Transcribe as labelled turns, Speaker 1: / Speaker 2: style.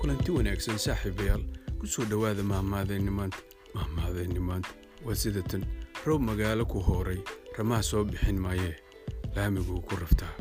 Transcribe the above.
Speaker 1: kulanti wanaagsan saaxiibayaal ku soo dhowaada mahmaadayni maanta. Mahmaadayni maanta waa sidatan roob magaalo ku hooray ramaha soo bixin maayee laamiguu ku raftaa.